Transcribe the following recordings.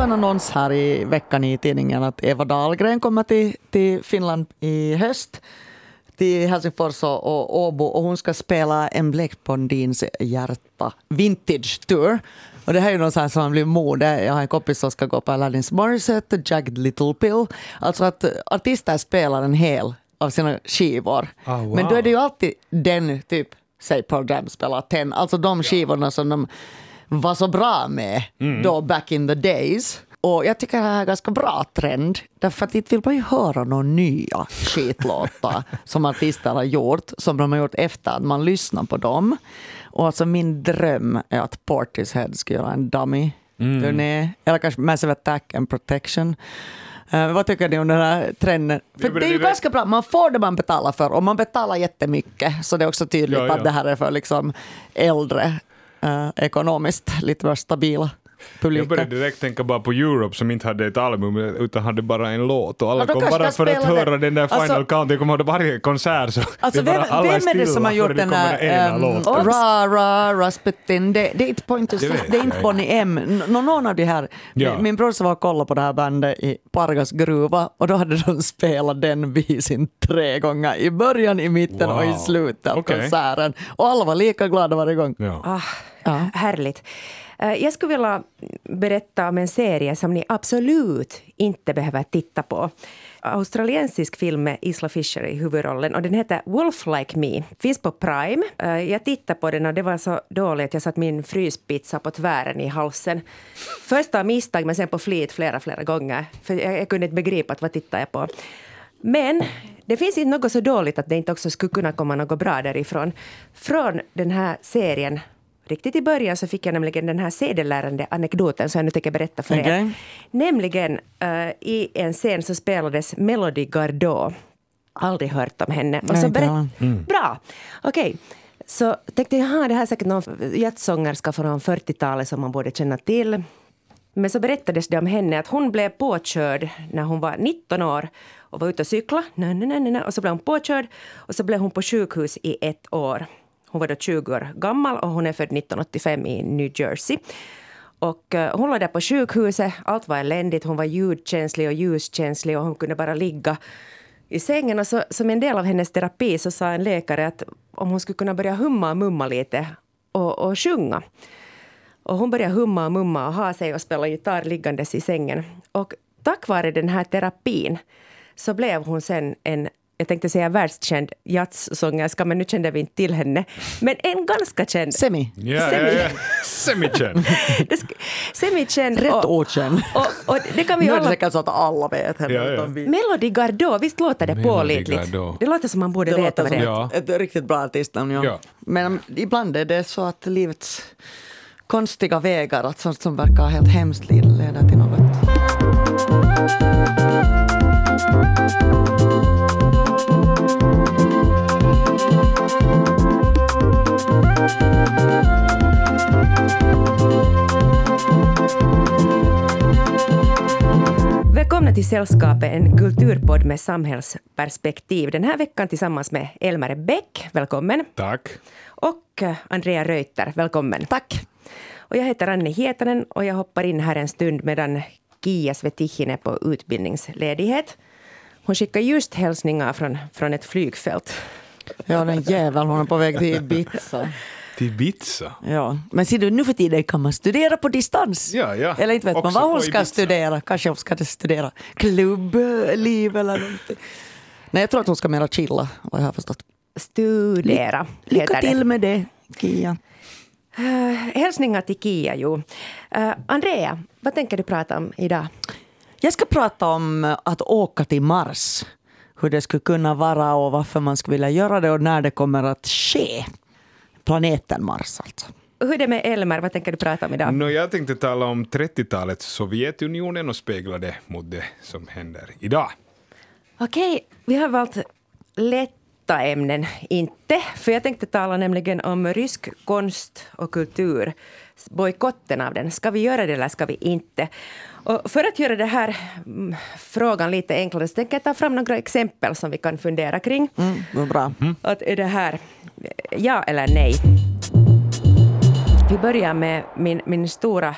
såg en annons här i veckan i tidningen att Eva Dahlgren kommer till, till Finland i höst till Helsingfors och, och Åbo och hon ska spela En blekblondins hjärta vintage tour. Och det här är ju något som blir mode. Jag har en kompis som ska gå på Aladdins Morissette, Jagged Little Pill. Alltså att artister spelar en hel av sina skivor. Ah, wow. Men då är det ju alltid den, typ, säg Pearl Jam spelar ten, alltså de skivorna som de var så bra med Mm. då back in the days. Och jag tycker det här är en ganska bra trend. Därför att inte vill man ju höra några nya skitlåtar som artister har gjort, som de har gjort efter att man lyssnar på dem. Och alltså min dröm är att Portishead ska göra en dummy-turné. Eller kanske Massive Attack and Protection. Eh, vad tycker ni om den här trenden? För men det är ju det- ganska bra, man får det man betalar för och man betalar jättemycket. Så det är också tydligt Ja, ja. att det här är för liksom äldre, eh, ekonomiskt lite mer stabila Jag publiker. började direkt tänka bara på Europe som inte hade ett album utan hade bara en låt och alla Ja, kom bara jag för att höra den där Final Alltså- Count. Jag kommer ihåg varje konsert så Alltså det är vem, bara, alla vem är det stilla som har gjort det den där um, låten. Ra Ra Rasputin? Det, det är inte Pointer Det vet det är inte jag Bonnie M. Någon av de här. Ja. Min, brorsa var och kollade på det här bandet i Pargas gruva och då hade de spelat den visin tre gånger i början, i mitten och i slutet av konserten. Och alla var lika glada varje gång. Ja. Ah, Ja. Härligt. Eh, jag skulle vilja berätta om en serie som ni absolut inte behöver titta på. Australiensisk film med Isla Fisher i huvudrollen och den heter Wolf Like Me. Finns på Prime. Eh, jag tittade på den och det var så dåligt att jag satt min fryspizza på tvären i halsen. Först av misstag men sen på flit flera, flera gånger. För jag, jag kunde inte begripa att vad tittar jag på. Men det finns inte något så dåligt att det inte också skulle kunna komma något bra därifrån. Från den här serien Riktigt i början så fick jag nämligen den här sedelärande anekdoten som jag nu tänker berätta för er. Okej. Nämligen eh, i en scen så spelades Melody Gardot. Aldrig hört om henne. Och så berätt- heller. Bra, okej. Så tänkte jag, det här är säkert någon jazzsångerska från 40-talet som man borde känna till. Men så berättades det om henne att hon blev påkörd när hon var 19 år och var ute och cykla. Och så blev hon påkörd och så blev hon på sjukhus i ett år. Hon var då 20 år gammal och hon är född 1985 i New Jersey. Och eh, hon låg där på sjukhuset, allt var eländigt, hon var ljudkänslig och ljuskänslig och hon kunde bara ligga i sängen. Och så, som en del av hennes terapi så sa en läkare att om hon skulle kunna börja humma och mumma lite och, och sjunga. Och hon började humma och mumma och ha sig och spela gitarr liggandes i sängen. Och tack vare den här terapin så blev hon sen en jag tänkte säga världskänd jazzsångerska, men nu kände vi inte till henne. Men en ganska känd. Semi. Ja, Semi- ja. Semikänd. Det sk- Semikänd. Rätt och, okänd. och, och det kan vi Nu är det alla... säkert så att alla vet henne. Ja, ja. vi. Melody Gardot, visst låter det Melody pålitligt? Gardot. Det låter som man borde Det veta vad det är. Ja. ett riktigt bra artistnamn. Ja. Ja. Men ibland är det så att livets konstiga vägar, att sånt som verkar helt hemskt leder till något. Till Sällskapet, en kulturpodd med samhällsperspektiv. Den här veckan tillsammans med Elmer Bäck, välkommen. Tack. Och eh, Andrea Reuter, välkommen. Tack. Och jag heter Anne Hietanen och jag hoppar in här en stund medan Kia Svetihin är på utbildningsledighet. Hon skickar just hälsningar från, från ett flygfält. Ja, den jäveln, hon är på väg till Ibiza. Till Ibiza. Ja. Men ser du, nu för tiden kan man studera på distans. Ja, ja. Eller inte vet man Också vad hon ska Ibiza. studera. Kanske hon ska studera klubbliv eller någonting. Nej, jag tror att hon ska mera chilla, vad jag har förstått. Studera Lycka heter till det. med det, Kia. Uh, hälsningar till Kia, jo. Eh, Andrea, vad tänker du prata om idag? Jag ska prata om att åka till Mars. Hur det skulle kunna vara och varför man skulle vilja göra det och när det kommer att ske. Planeten Mars alltså. Hur är det med Elmer? Vad tänker du prata om idag? Nå, jag tänkte tala om 30-talets Sovjetunionen och spegla det mot det som händer idag. Okej, vi har valt lätta ämnen. Inte, för jag tänkte tala nämligen om rysk konst och kultur. Bojkotten av den. Ska vi göra det eller ska vi inte? Och för att göra den här mm, frågan lite enklare så tänker jag ta fram några exempel som vi kan fundera kring. Mm, bra. Att är det här ja eller nej? Vi börjar med min, min stora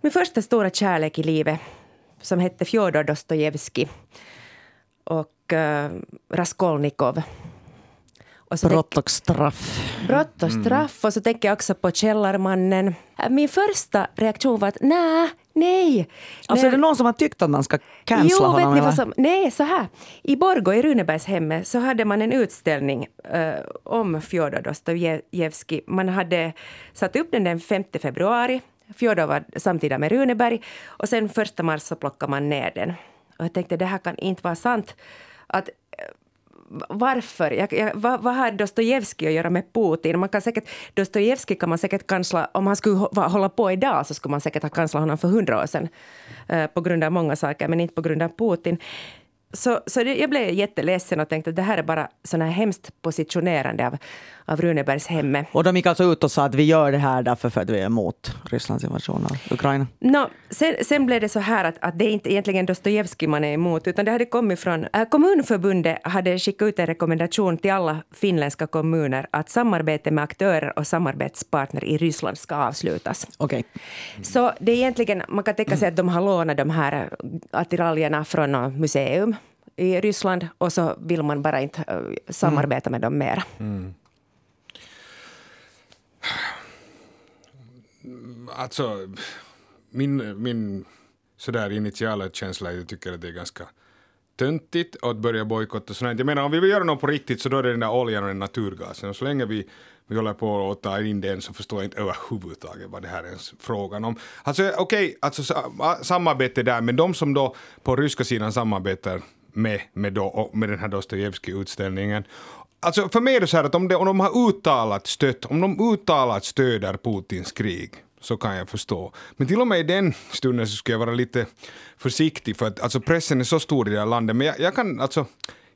min första stora kärlek i livet som hette Fjodor Dostojevskij och uh, Raskolnikov. Och brott och straff. Brott och straff. Och så tänker jag också på Källarmannen. Min första reaktion var att nej, nej. Alltså är det någon som har tyckt att man ska cancella jo, honom? Vet ni vad som, nej, så här. I Borgå i Runebergshemmet så hade man en utställning uh, om Fjodor Dostojevskij. Man hade satt upp den den 5 februari. Fjodor var samtida med Runeberg. Och sen första mars så plockade man ner den. Och jag tänkte det här kan inte vara sant. Att varför? Jag, jag, vad, vad har Dostojevskij att göra med Putin? Man kan säkert, Dostojevskij kan man säkert kansla, om han skulle hålla på idag så skulle man säkert ha kanslat honom för hundra år sedan. Eh, på grund av många saker, men inte på grund av Putin. Så, så det, jag blev jätteledsen och tänkte att det här är bara sån här hemskt positionerande av, av Runebergshemmet. Och de gick alltså ut och sa att vi gör det här därför för att vi är emot Rysslands invasion av Ukraina? No, sen, sen blev det så här att, att det är inte egentligen Dostojevskij man är emot, utan det hade kommit från... Äh, kommunförbundet hade skickat ut en rekommendation till alla finländska kommuner att samarbete med aktörer och samarbetspartner i Ryssland ska avslutas. Okay. Så det är egentligen, man kan tänka sig att de har lånat de här attiraljerna från museum i Ryssland och så vill man bara inte samarbeta samarbeta med dem mer. Mm. Alltså, min, min sådär initiala känsla är att jag tycker att det är ganska töntigt att börja bojkotta sånt. Jag menar om vi vill göra något på riktigt så då är det den där oljan och den naturgasen. Och så länge vi, vi håller på att ta in den så förstår jag inte överhuvudtaget vad det här är ens frågan om. Alltså okej, okay, alltså samarbete där, men de som då på ryska sidan samarbetar med, med, då, med den här Dostojevskij-utställningen Alltså för mig är det så här att om, det, om de har uttalat stött, om de uttalat stöder Putins krig så kan jag förstå. Men till och med i den stunden så skulle jag vara lite försiktig för att alltså pressen är så stor i det här landet. Men jag, jag kan alltså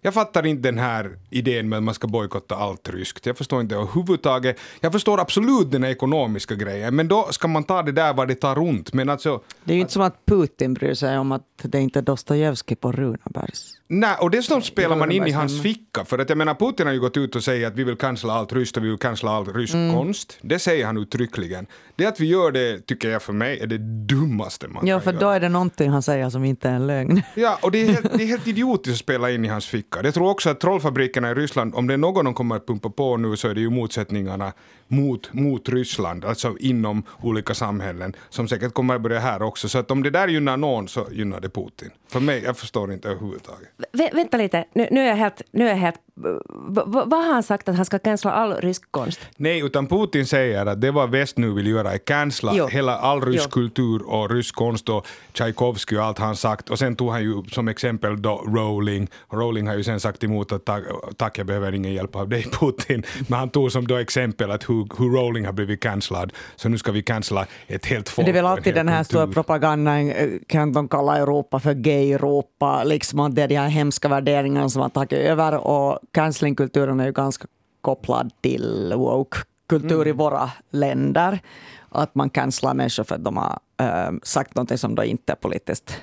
jag fattar inte den här idén med att man ska bojkotta allt ryskt. Jag förstår inte överhuvudtaget. Jag förstår absolut den ekonomiska grejen, men då ska man ta det där vad det tar runt. Men alltså, det är ju inte som att Putin bryr sig om att det inte är Dostojevskij på Runebergs. Nej, och dessutom spelar man in i hans ficka. För att jag menar, Putin har ju gått ut och sagt att vi vill cancella allt ryskt och vi vill cancella all rysk mm. konst. Det säger han uttryckligen. Det att vi gör det, tycker jag för mig, är det dummaste man ja, kan för göra. då är det någonting han säger som inte är en lögn. Ja, och det är helt, det är helt idiotiskt att spela in i hans ficka. Jag tror också att trollfabrikerna i Ryssland, om det är någon de kommer att pumpa på nu så är det ju motsättningarna mot, mot Ryssland, alltså inom olika samhällen, som säkert kommer att börja här också. Så att om det där gynnar någon så gynnar det Putin. För mig, jag förstår inte överhuvudtaget. Vä vänta lite, nu, nu, är jag helt, nu är jag helt vad har han sagt att han ska cancella all rysk konst? Nej, utan Putin säger att det vad väst nu vill göra är cancella jo. hela all rysk jo. kultur och rysk konst och Tchaikovsky och allt han sagt. Och sen tog han ju som exempel då Rowling. Rowling har ju sen sagt emot att tack, tack jag behöver ingen hjälp av dig Putin. Men han tog som då exempel att hur, hur Rowling har blivit cancellad. Så nu ska vi cancella ett helt folk. Det är väl alltid den här stora propagandan, eh, kan de kalla Europa för gay-Europa, liksom att det är de här hemska värderingarna som har tagit över och cancelingkulturen är ju ganska kopplad till woke-kultur mm. i våra länder. Att man cancelar människor för att de har äh, sagt något som då inte är politiskt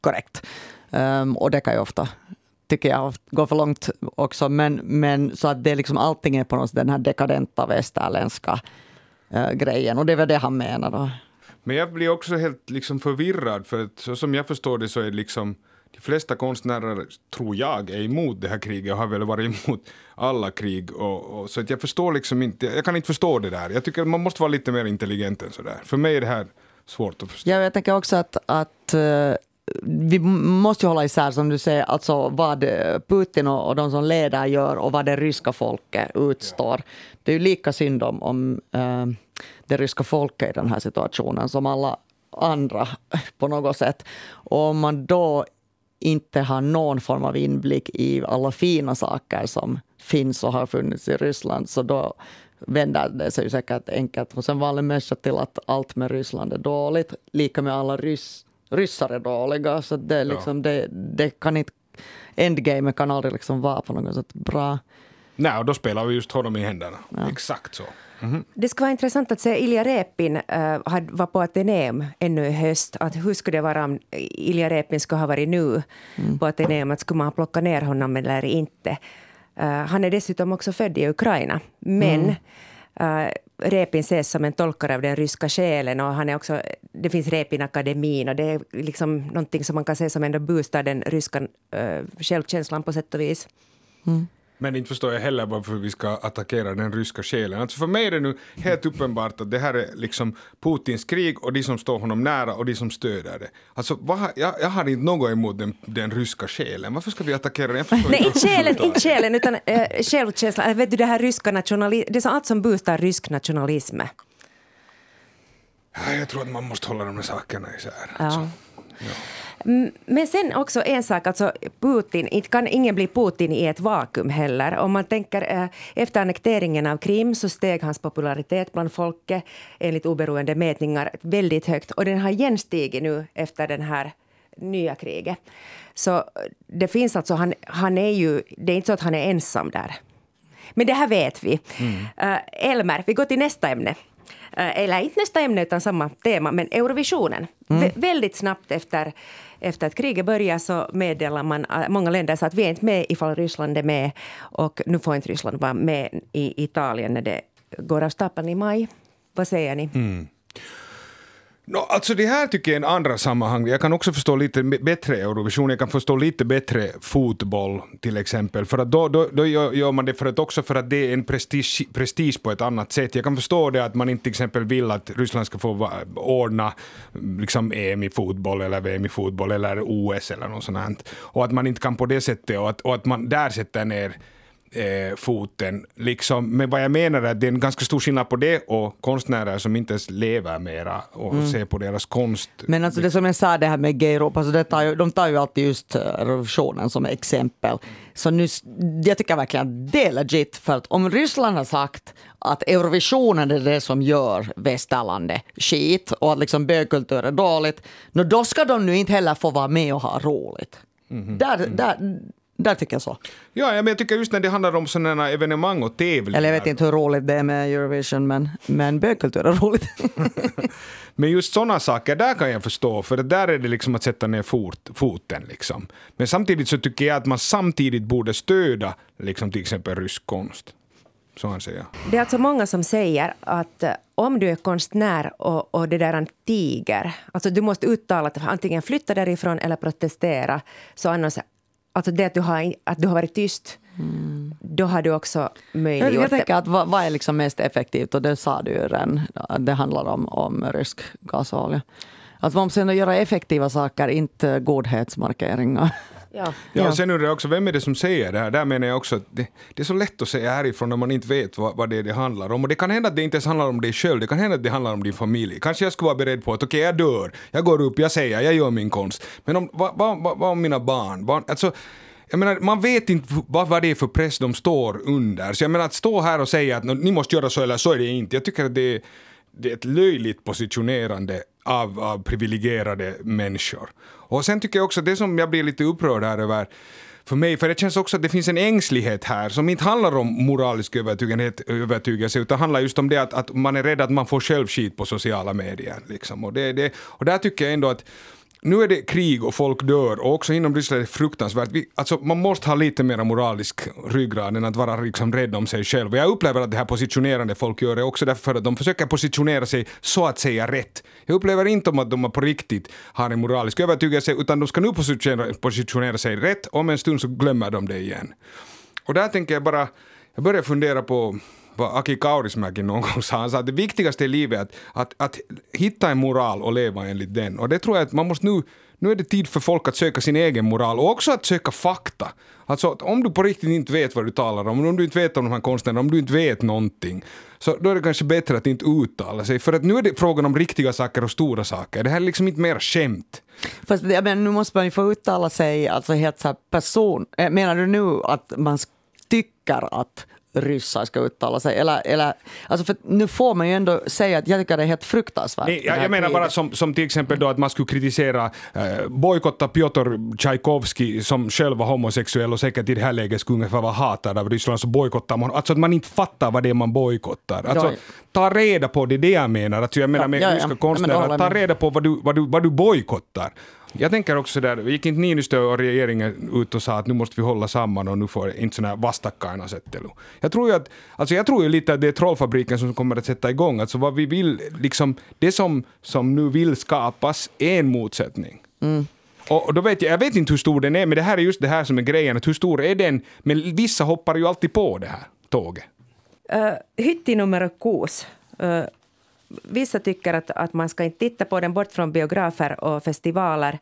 korrekt. Um, och det kan ju ofta tycker jag går för långt också. Men, men så att det är liksom allting är på något sätt den här dekadenta västerländska äh, grejen. Och det är väl det han menar då. Men jag blir också helt liksom förvirrad för att så som jag förstår det så är det liksom de flesta konstnärer, tror jag, är emot det här kriget och har väl varit emot alla krig. Och, och så att jag förstår liksom inte, jag kan inte förstå det där. Jag tycker man måste vara lite mer intelligent än sådär. För mig är det här svårt att förstå. Ja, jag tänker också att, att eh, vi måste ju hålla isär, som du säger, alltså vad Putin och, och de som leder gör och vad det ryska folket utstår. Ja. Det är ju lika synd om, om äh, det ryska folket i den här situationen som alla andra på något sätt. Och om man då inte har någon form av inblick i alla fina saker som finns och har funnits i Ryssland, så då vänder det sig säkert enkelt hos en vanlig människa till att allt med Ryssland är dåligt. Lika med alla ryss, ryssar är dåliga. Så det, liksom, ja. det, det kan inte, endgame kan aldrig liksom vara på något sätt bra. Nej, och då spelar vi just honom i händerna. Ja. Exakt så. Mm. Det skulle vara intressant att se Ilja Repin uh, var på Ateneum ännu i höst. Att hur skulle det vara om Ilja Repin skulle ha varit nu mm. på Ateneum? Att skulle man plocka ner honom eller inte? Uh, han är dessutom också född i Ukraina. Men mm. uh, Repin ses som en tolkare av den ryska själen och han är också, det finns Repin akademin och det är liksom någonting som man kan se som ändå boostar den ryska uh, självkänslan på sätt och vis. Mm. Men inte förstår jag heller varför vi ska attackera den ryska själen. Alltså för mig är det nu helt uppenbart att det här är liksom Putins krig och de som står honom nära och de som stöder det. Alltså, vad, jag, jag har inte något emot den, den ryska själen. Varför ska vi attackera den? Nej, inte själen, inte själen utan äh, självkänslan. Vet du, det här ryska nationalism, det är allt som boostar rysk nationalism. Ja, jag tror att man måste hålla de här sakerna isär. Alltså. Ja. Men sen också en sak, alltså Putin, inte kan ingen bli Putin i ett vakuum heller. Om man tänker eh, efter annekteringen av Krim så steg hans popularitet bland folket enligt oberoende mätningar väldigt högt och den har igen stigit nu efter den här nya kriget. Så det finns alltså, han, han är ju, det är inte så att han är ensam där. Men det här vet vi. Mm. Uh, Elmer, vi går till nästa ämne. Uh, eller inte nästa ämne utan samma tema, men Eurovisionen. Mm. Vä väldigt snabbt efter efter att kriget började så meddelar man, äh, många länder sa att vi är inte med ifall Ryssland är med och nu får inte Ryssland vara med i Italien när det går av stapeln i maj. Vad säger ni? Mm. No, alltså det här tycker jag är en andra sammanhang. Jag kan också förstå lite bättre Eurovision, jag kan förstå lite bättre fotboll till exempel. För att då, då, då gör man det för att också för att det är en prestige, prestige på ett annat sätt. Jag kan förstå det att man inte till exempel vill att Ryssland ska få ordna liksom EM i fotboll eller VM i fotboll eller OS eller något sånt. Och att man inte kan på det sättet och att, och att man där sätter ner eh, foten. Liksom, men vad jag menar är att det är en ganska stor skillnad på det och konstnärer som inte ens lever mera och mm. ser på deras konst. Men alltså det som jag sa det här med Gay Europa, alltså det tar ju, de tar ju alltid just eh, revolutionen som exempel. Så nu, jag tycker verkligen att det är legit, för att om Ryssland har sagt att Eurovisionen är det som gör västerlandet skit och att liksom bögkultur är dåligt, då ska de nu inte heller få vara med och ha roligt. Mm. Där, där, där tycker jag så. Ja, men jag tycker just när det handlar om sådana evenemang och tävlingar. Eller jag vet inte hur roligt det är med Eurovision, men, men bögkultur är roligt. men just sådana saker, där kan jag förstå, för där är det liksom att sätta ner fot, foten. Liksom. Men samtidigt så tycker jag att man samtidigt borde stödja liksom till exempel rysk konst. Så anser jag. Det är alltså många som säger att eh, om du är konstnär och, och det där en tiger, alltså du måste uttala att antingen flytta därifrån eller protestera, så annars Alltså det att du har, att du har varit tyst, mm. då har du också möjliggjort Jag, jag tänker att vad, vad, är liksom mest effektivt, och det sa du ju redan, det handlar om, om rysk gasolja. Att man måste ändå göra effektiva saker, inte godhetsmarkeringar. Ja. Ja, och sen undrar jag också, vem är det som säger det här? Där menar jag också att det, det är så lätt att säga härifrån när man inte vet vad, vad det, är det handlar om. Och det kan hända att det inte ens handlar om dig själv, det kan hända att det handlar om din familj. Kanske jag skulle vara beredd på att okej, okay, jag dör, jag går upp, jag säger, jag gör min konst. Men om, vad, vad, vad, vad om mina barn? barn alltså, jag menar, man vet inte vad, vad det är för press de står under. Så jag menar att stå här och säga att ni måste göra så eller så är det inte. Jag tycker att det är, det är ett löjligt positionerande av, av privilegierade människor. Och sen tycker jag också, det som jag blir lite upprörd här över, för mig, för det känns också att det finns en ängslighet här som inte handlar om moralisk övertygelse utan handlar just om det att, att man är rädd att man får själv skit på sociala medier. Liksom. Och, det, det, och där tycker jag ändå att nu är det krig och folk dör och också inom Ryssland är det fruktansvärt. Vi, alltså, man måste ha lite mer moralisk ryggrad än att vara liksom rädd om sig själv. Jag upplever att det här positionerande folk gör är också därför att de försöker positionera sig så att säga rätt. Jag upplever inte om att de på riktigt har en moralisk övertygelse utan de ska nu positionera, positionera sig rätt om en stund så glömmer de det igen. Och där tänker jag bara, jag börjar fundera på vad Aki Kaurismäki någon gång sa. Han sa att det viktigaste i livet är att, att, att hitta en moral och leva enligt den. Och det tror jag att man måste nu nu är det tid för folk att söka sin egen moral och också att söka fakta. Alltså om du på riktigt inte vet vad du talar om, om du inte vet om de här konstnärerna, om du inte vet någonting, så då är det kanske bättre att inte uttala sig. För att nu är det frågan om riktiga saker och stora saker. Det här är liksom inte mer skämt. Fast jag menar, nu måste man ju få uttala sig, alltså helt så person. Eh, menar du nu att man tycker att ryssar ska uttala sig. Eller, eller, alltså för nu får man ju ändå säga att jag tycker det är helt fruktansvärt. Nej, jag, jag menar bara som, som till exempel då att man skulle kritisera, eh, bojkotta Piotr Tchaikovsky som själv var homosexuell och säkert i det här läget skulle ungefär vara hatad av Ryssland, så bojkottar man Alltså att man inte fattar vad det är man bojkottar. Alltså, ta reda på det, det jag menar. Alltså, jag menar med ja, ja, ryska konstnärer, ta reda på vad du, vad du, vad du bojkottar. Jag tänker också där, gick inte Niinistö och regeringen ut och sa att nu måste vi hålla samman och nu får inte sådana här vastakkainasettelu. Jag tror ju att, alltså jag tror ju lite att det är trollfabriken som kommer att sätta igång, alltså vad vi vill, liksom, det som, som nu vill skapas är en motsättning. Mm. Och då vet jag, jag vet inte hur stor den är, men det här är just det här som är grejen, att hur stor är den? Men vissa hoppar ju alltid på det här tåget. Uh, hytti nummer kuus. Uh, vissa tycker att, att man ska inte titta på den bort från biografer och festivaler.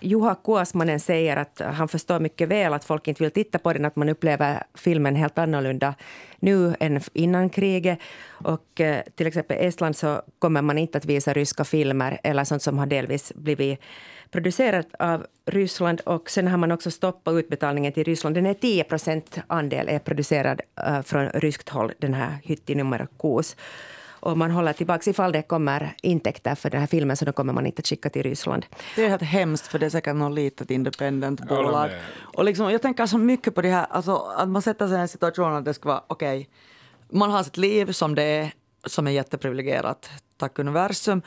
Juha Kuosmanen säger att han förstår mycket väl att folk inte vill titta på den, att man upplever filmen helt annorlunda nu än innan kriget. Och eh, till exempel i Estland så kommer man inte att visa ryska filmer eller sånt som har delvis blivit producerat av Ryssland. Och sen har man också stoppat utbetalningen till Ryssland. Den är 10 procent andel är producerad eh, från ryskt håll, den här Hytti nummer Kos och man håller tillbaka ifall det kommer intäkter för den här filmen så då kommer man inte att skicka till Ryssland. Det är helt hemskt för det är säkert något litet independent bolag. Och liksom, jag tänker så mycket på det här, alltså, att man sätter sig i en situation att det ska vara okej, okay, man har sitt liv som det är, som är jätteprivilegierat, tack universum,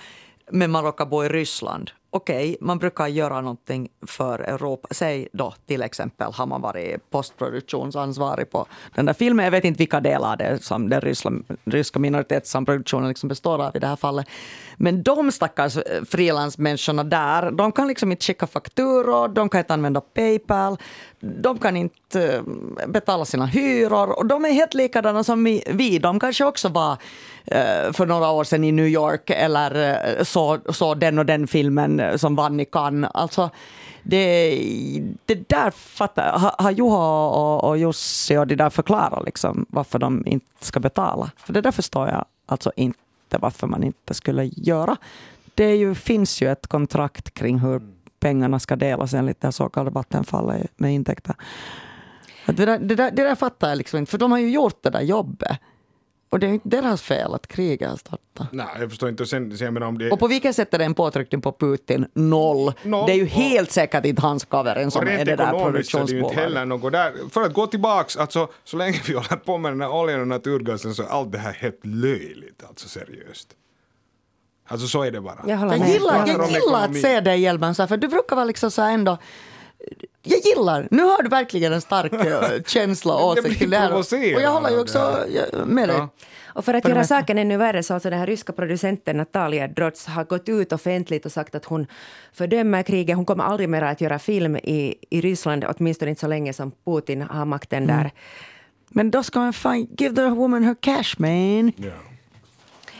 men man råkar bo i Ryssland okej, okay, man brukar göra någonting för Europa. Säg då till exempel har man varit postproduktionsansvarig på den där filmen. Jag vet inte vilka delar det är som den ryska, ryska minoritetsproduktionen liksom består av i det här fallet. Men de stackars eh, frilansmänniskorna där, de kan liksom inte skicka fakturor, de kan inte använda Paypal, de kan inte eh, betala sina hyror och de är helt likadana som vi. De kanske också var eh, för några år sedan i New York eller såg så, så den och den filmen Eh, som vann i Cannes. Alltså, det, det där fattar Har, har Juha och, och Jussi och de där förklarat liksom varför de inte ska betala? För det där förstår jag alltså inte varför man inte skulle göra. Det ju, finns ju ett kontrakt kring hur pengarna ska delas enligt det så kallade vattenfallet med intäkter. Det där, det, där, det där fattar jag liksom inte, för de har ju gjort det där jobbet. Och det är inte deras fel att kriget har startat. Nej, jag förstår inte. Sen, sen, om det... Och på vilket sätt är det en påtryckning på Putin? Noll. Noll. Det är ju helt säkert inte hans coveren som är det där produktionsbolaget. heller något där. För att gå tillbaks, alltså, så länge vi håller på med den här oljan och naturgasen så är allt det här helt löjligt, alltså seriöst. Alltså så är det bara. Jag, jag gillar, jag gillar att se dig Hjelman, för du brukar vara liksom så ändå jag gillar, nu har du verkligen en stark eh, känsla och åsikt till det här. Och jag håller ju också med dig. Ja. Och för att göra saken ännu värre så alltså den här ryska producenten Natalia Droz har gått ut offentligt och sagt att hon fördömer kriget. Hon kommer aldrig mer att göra film i, i Ryssland, åtminstone inte så länge som Putin har makten mm. där. Men då ska man fan give the woman her cash man. Yeah.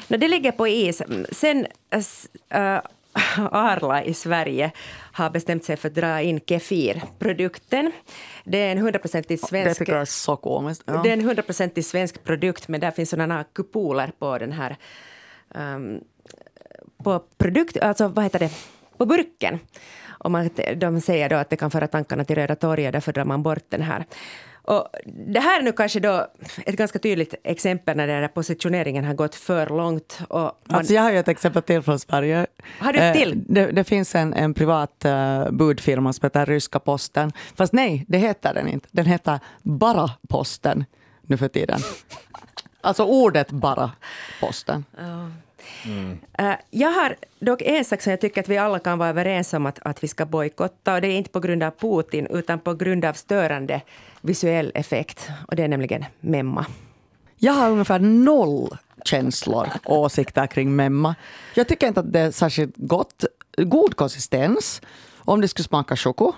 No, det ligger på is. Sen uh, Arla i Sverige har bestämt sig för att dra in Kefir-produkten. Det är en hundraprocentig svensk... Det är så komiskt. Ja. Det är en hundraprocentig svensk produkt men där finns sådana kupoler på den här um, på produkt, alltså vad heter det, på burken. Och man, de säger då att det kan föra tankarna till Röda torget, därför drar man bort den här. Och det här är nu kanske då ett ganska tydligt exempel när den här positioneringen har gått för långt. Och man... alltså jag har ju ett exempel till från Sverige. Har du ett till? Eh, det, det, finns en, en privat uh, budfirma som heter Ryska Posten. Fast nej, det heter den inte. Den heter bara Posten nu för tiden. alltså ordet bara Posten. Oh. Mm. Eh, jag har dock en sak som jag tycker att vi alla kan vara överens om att, att vi ska bojkotta. Och det är inte på grund av Putin, utan på grund av störande visuell effekt. Och det är nämligen memma. Jag har ungefär noll känslor och åsikter kring memma. Jag tycker inte att det är särskilt gott. God konsistens, om det skulle smaka choko.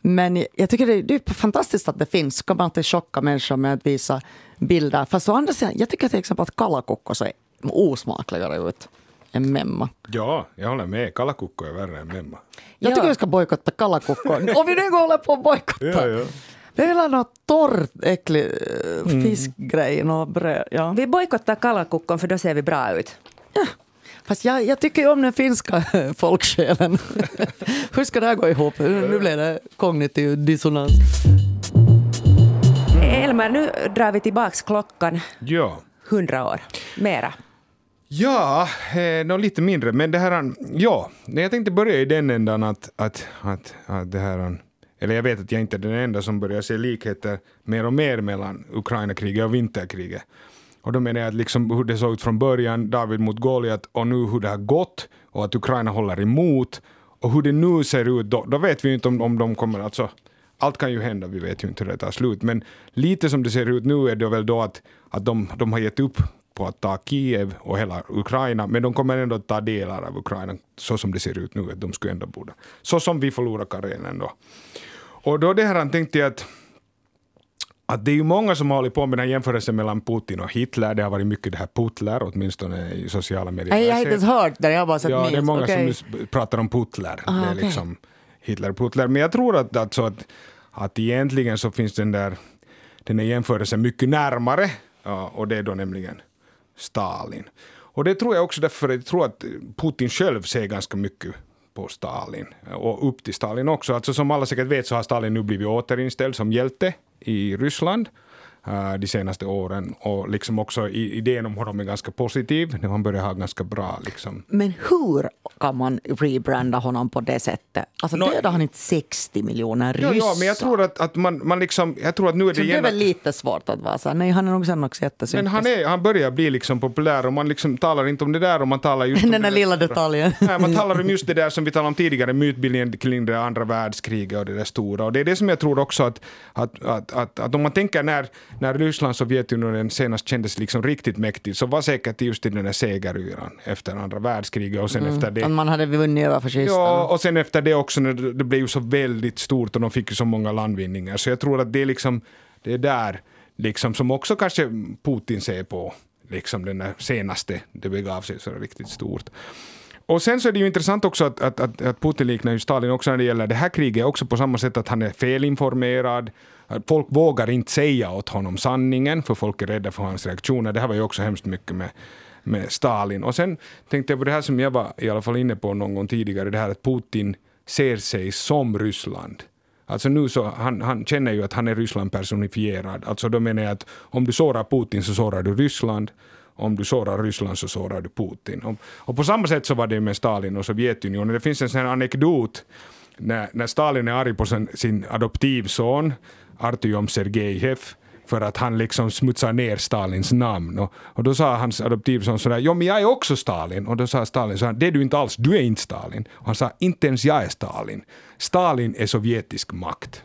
Men jag tycker det är, fantastiskt att det finns. Ska kan man inte chocka människor med att visa bilder. Fast å andra sidan, jag tycker till exempel att kalakukko är osmakligare ut än memma. Ja, jag håller med. Kalakukko är värre än memma. Jag tycker vi ska bojkotta kalakukko. Om vi nu håller på att bojkotta. Ja, ja. Vi vill ha något torrt, äckligt mm. fiskgrej, något bröd. Ja. Vi bojkottar kalakukkon för då ser vi bra ut. Ja. Fast jag, jag tycker ju om den finska folksjälen. Hur ska det här gå ihop? Nu blir det kognitiv dissonans. Elmer, nu drar vi tillbaks klockan. Ja. Hundra år. Mera. Ja, eh, no, lite mindre. Men det här, ja, jag tänkte börja i den ändan att, att, att, att det här, eller jag vet att jag inte är den enda som börjar se likheter mer och mer mellan Ukraina-kriget och vinterkriget. Och då menar jag att liksom hur det såg ut från början, David mot Goliat, och nu hur det har gått och att Ukraina håller emot Och hur det nu ser ut, då, då vet vi ju inte om, om de kommer, alltså allt kan ju hända, vi vet ju inte hur det tar slut, men lite som det ser ut nu är det väl då att, att de, de har gett upp på att ta Kiev och hela Ukraina, men de kommer ändå att ta delar av Ukraina så som det ser ut nu, att de skulle ändå borde. Så som vi förlorar Karelen då. Och då det här han tänkte jag att att det är ju många som har hållit på med den här jämförelsen mellan Putin och Hitler. Det har varit mycket det här Putler, åtminstone i sociala medier. Nej, jag har inte ens hört det, jag har bara sett Ja, det är många Okej. som pratar om Putler. Ah, det är liksom Hitler Putler. Men jag tror att, alltså, att, att egentligen så finns den där den här jämförelsen mycket närmare. Ja, och det är då nämligen Stalin. Och det tror jag också därför att jag tror att Putin själv ser ganska mycket på Stalin eh, och upp till Stalin också. Alltså som alla säkert vet så har Stalin nu blivit återinställd som hjälte i Ryssland de senaste åren och liksom också idén om honom är ganska positiv. Nu Han börjar ha ganska bra liksom. Men hur kan man rebranda honom på det sättet? Alltså Nå- dödar han inte 60 miljoner ryssar? Ja, ja, men jag tror att, att man, man liksom, jag tror att nu är det Så det är väl lite svårt att vara så nej han är nog sen också jättesympatisk. men han, är, han börjar bli liksom populär och man liksom talar inte om det där och man talar just om Den där lilla detaljen. Nej, man talar om just det där som vi talade om tidigare, mytbildningen kring det andra världskriget och det där stora. Och det är det som jag tror också att, att, att, att, att om man tänker när, när Ryssland och Sovjetunionen senast kändes liksom riktigt mäktigt så var säkert just i den där segeryran efter andra världskriget och sen efter det Att man hade vunnit över fascisterna. Ja, och sen efter det också när det det blev ju så väldigt stort och de fick ju så många landvinningar. Så jag tror att det är liksom, det är där liksom som också kanske Putin ser på, liksom den där senaste, det begav sig så riktigt stort. Och sen så är det ju intressant också att, att, att, att Putin liknar ju Stalin också när det gäller det här kriget, också på samma sätt att han är felinformerad. Folk vågar inte säga åt honom sanningen, för folk är rädda för hans reaktioner. Det här var ju också hemskt mycket med, med Stalin. Och sen tänkte jag på det här som jag var i alla fall inne på någon gång tidigare, det här att Putin ser sig som Ryssland. Alltså nu så, han, han känner ju att han är Ryssland personifierad. Alltså då menar jag att om du sårar Putin så sårar du Ryssland. Om du sårar Ryssland så sårar du Putin. Och, och på samma sätt så var det med Stalin och Sovjetunionen. Det finns en sån här anekdot när, när Stalin är arg på sin, sin adoptivson Artyom Sergejev för att han liksom smutsar ner Stalins namn. Och, och då sa hans adoptivson sådär, jo men jag är också Stalin. Och då sa Stalin så här, det är du inte alls, du är inte Stalin. Och han sa, inte ens jag är Stalin. Stalin är sovjetisk makt.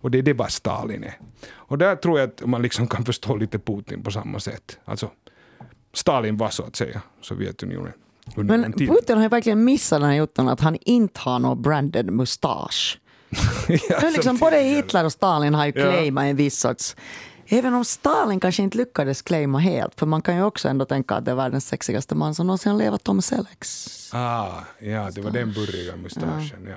Och det är det vad Stalin är. Och där tror jag att man liksom kan förstå lite Putin på samma sätt. Alltså, Stalin var så att säga Sovjetunionen. Men. Putin har ju verkligen missat den här jottan att han inte har någon branded mustasch. Ja, är liksom, både Hitler och Stalin har ju Ja. claimat en viss sorts... Även om Stalin kanske inte lyckades claima helt, för man kan ju också ändå tänka att det är världens sexigaste man som någonsin har levat, Tom Selleck. Ah, ja, det var den burriga mustaschen. Ja.